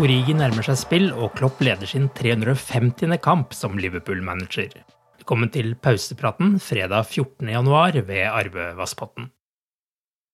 Origi nærmer seg spill, og Klopp leder sin 350. kamp som Liverpool-manager. Velkommen til pausepraten fredag 14.1 ved Arve Vasspotten.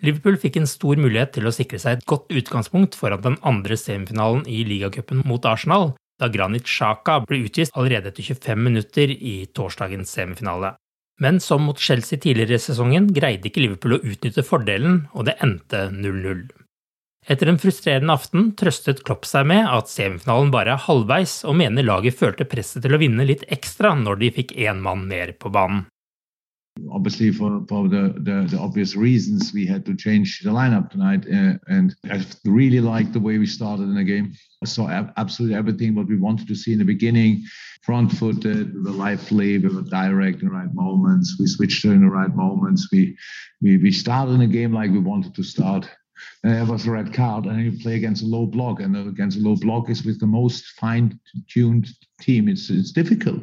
Liverpool fikk en stor mulighet til å sikre seg et godt utgangspunkt foran den andre semifinalen i ligacupen mot Arsenal, da Granit Xhaka ble utvist allerede etter 25 minutter i torsdagens semifinale. Men som mot Chelsea tidligere i sesongen greide ikke Liverpool å utnytte fordelen, og det endte 0-0. Etter en frustrerende aften trøstet Klopp seg med at semifinalen bare er halvveis, og mener laget følte presset til å vinne litt ekstra når de fikk én mann mer på banen. obviously for, for the, the, the obvious reasons we had to change the lineup tonight uh, and i really liked the way we started in the game. I saw ab- absolutely everything what we wanted to see in the beginning. Front footed we were lively we were direct in the right moments. We switched in the right moments. We we, we started in the game like we wanted to start Uh, and there was a red card and you play against a low block and against a low block is with the most fine-tuned team it's it's difficult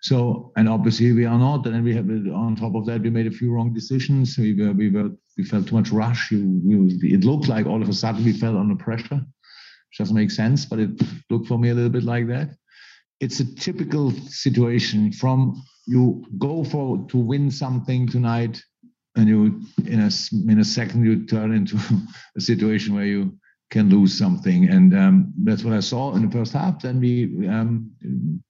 so, and obviously we are not. And then we have on top of that, we made a few wrong decisions. We were, we were, we felt too much rush. You, we, it looked like all of a sudden we fell under pressure, which doesn't make sense, but it looked for me a little bit like that. It's a typical situation from you go for to win something tonight, and you in a in a second you turn into a situation where you can lose something. And um, that's what I saw in the first half. Then we um,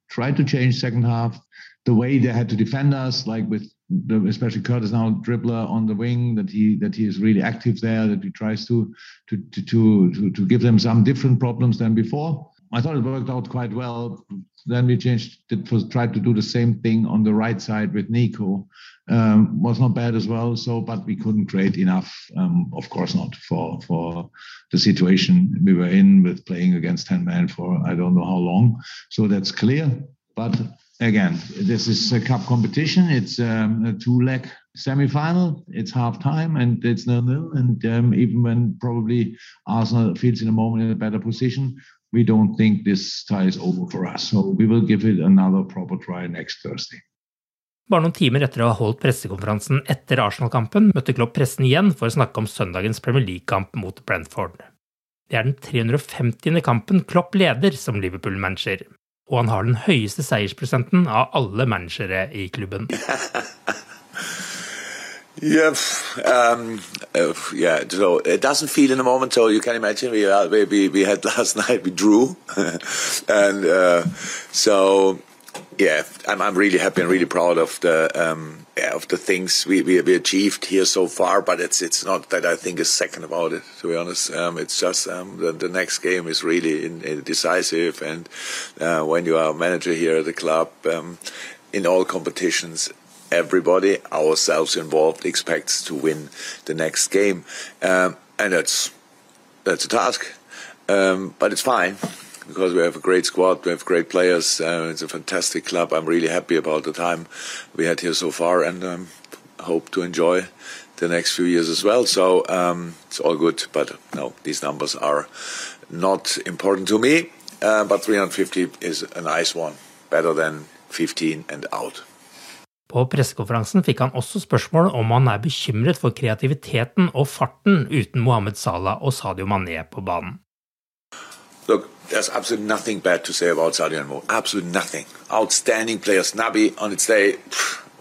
tried to change second half the way they had to defend us, like with the, especially Curtis now dribbler on the wing, that he that he is really active there, that he tries to to to to, to give them some different problems than before. I thought it worked out quite well. Then we changed was tried to do the same thing on the right side with Nico. Um, was not bad as well. So, but we couldn't create enough. Um, of course not for for the situation we were in with playing against ten men for I don't know how long. So that's clear. But again, this is a cup competition. It's um, a two leg semi-final. It's half time and it's nil nil. And um, even when probably Arsenal feels in a moment in a better position, we don't think this tie is over for us. So we will give it another proper try next Thursday. Bare noen timer etter å ha holdt pressekonferansen etter Arsenal-kampen, møtte Klopp pressen igjen for å snakke om søndagens Premier League-kamp mot Brentford. Det er den 350. kampen Klopp leder som Liverpool-manager, og han har den høyeste seiersprosenten av alle managere i klubben. Yeah, um, uh, yeah. So it doesn't feel in the moment. So you can imagine we uh, we we had last night we drew, and uh, so yeah, I'm I'm really happy and really proud of the um, yeah, of the things we, we we achieved here so far. But it's it's not that I think a second about it. To be honest, um, it's just um, the, the next game is really in, in decisive, and uh, when you are a manager here at the club. Um, in all competitions, everybody, ourselves involved, expects to win the next game, um, and that's that's a task. Um, but it's fine because we have a great squad, we have great players. Uh, it's a fantastic club. I'm really happy about the time we had here so far, and um, hope to enjoy the next few years as well. So um, it's all good. But no, these numbers are not important to me. Uh, but 350 is a nice one, better than 15 and out. På pressekonferansen fikk han også spørsmål om han er bekymret for kreativiteten og farten uten Mohammed Salah og Sadio Mané på banen. Look, there's absolutely nothing bad to say about Sadio and Mo. Absolutely nothing. Outstanding players. Nabi on its day,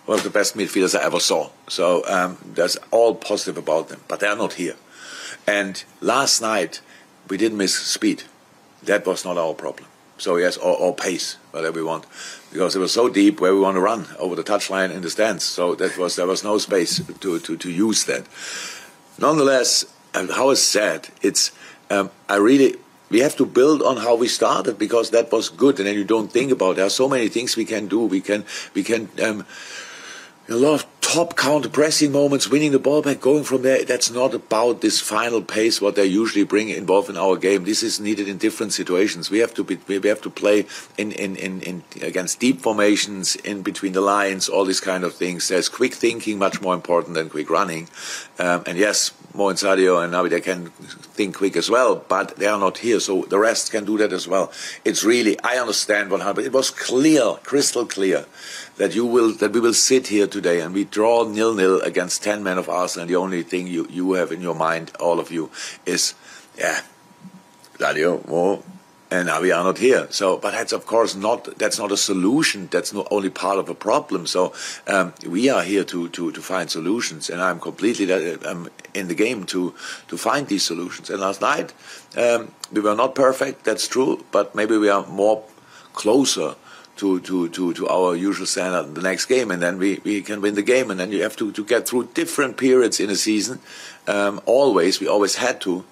one of the best midfielders I ever saw. So um, there's all positive about them, but they're not here. And last night we didn't miss speed. That was not our problem. So yes, or, or pace, whatever we want, because it was so deep where we want to run over the touchline in the stands. So that was there was no space to to, to use that. Nonetheless, how is said, it's um, I really we have to build on how we started because that was good, and then you don't think about there are so many things we can do. We can we can. Um, a lot of top counter pressing moments, winning the ball back, going from there. That's not about this final pace what they usually bring involved in our game. This is needed in different situations. We have to be, we have to play in, in, in, in against deep formations, in between the lines, all these kind of things. There's quick thinking much more important than quick running. Um, and yes, Mo and Sadio and Navi they can think quick as well, but they are not here, so the rest can do that as well. It's really I understand what happened. It was clear, crystal clear that you will that we will sit here today and we draw nil nil against ten men of Arsenal. And the only thing you, you have in your mind, all of you, is yeah, Ladio, well, and now we are not here. So, but that's of course not that's not a solution. That's not only part of a problem. So um, we are here to, to, to find solutions, and I'm completely that, um, in the game to to find these solutions. And last night um, we were not perfect. That's true, but maybe we are more closer to, to, to, to our usual standard the next game, and then we, we can win the game. And then you have to, to get through different periods in a season. Um, always, we always had to.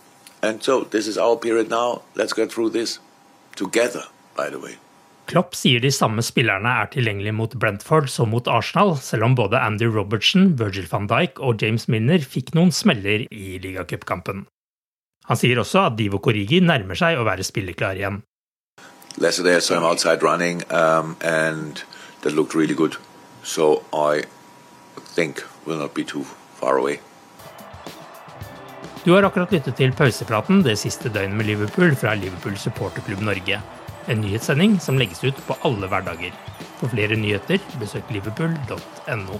And so this is our period now. Let's get through this together, by the way. Klopp sier de samme spillerne er tilgjengelige mot Brentford som mot Arsenal, selv om både Andy Robertson, Virgil van Dijk og James Milner fikk noen smeller i ligacupkampen. Han sier også at Divo Korigi nærmer seg å være spilleklar igjen. Leicester there, so I'm outside running, um, and that looked really good. So I think we'll not be too far away. Du har akkurat lyttet til pausepraten det siste døgnet med Liverpool fra Liverpool supporterklubb Norge. En nyhetssending som legges ut på alle hverdager. For flere nyheter, besøk liverpool.no.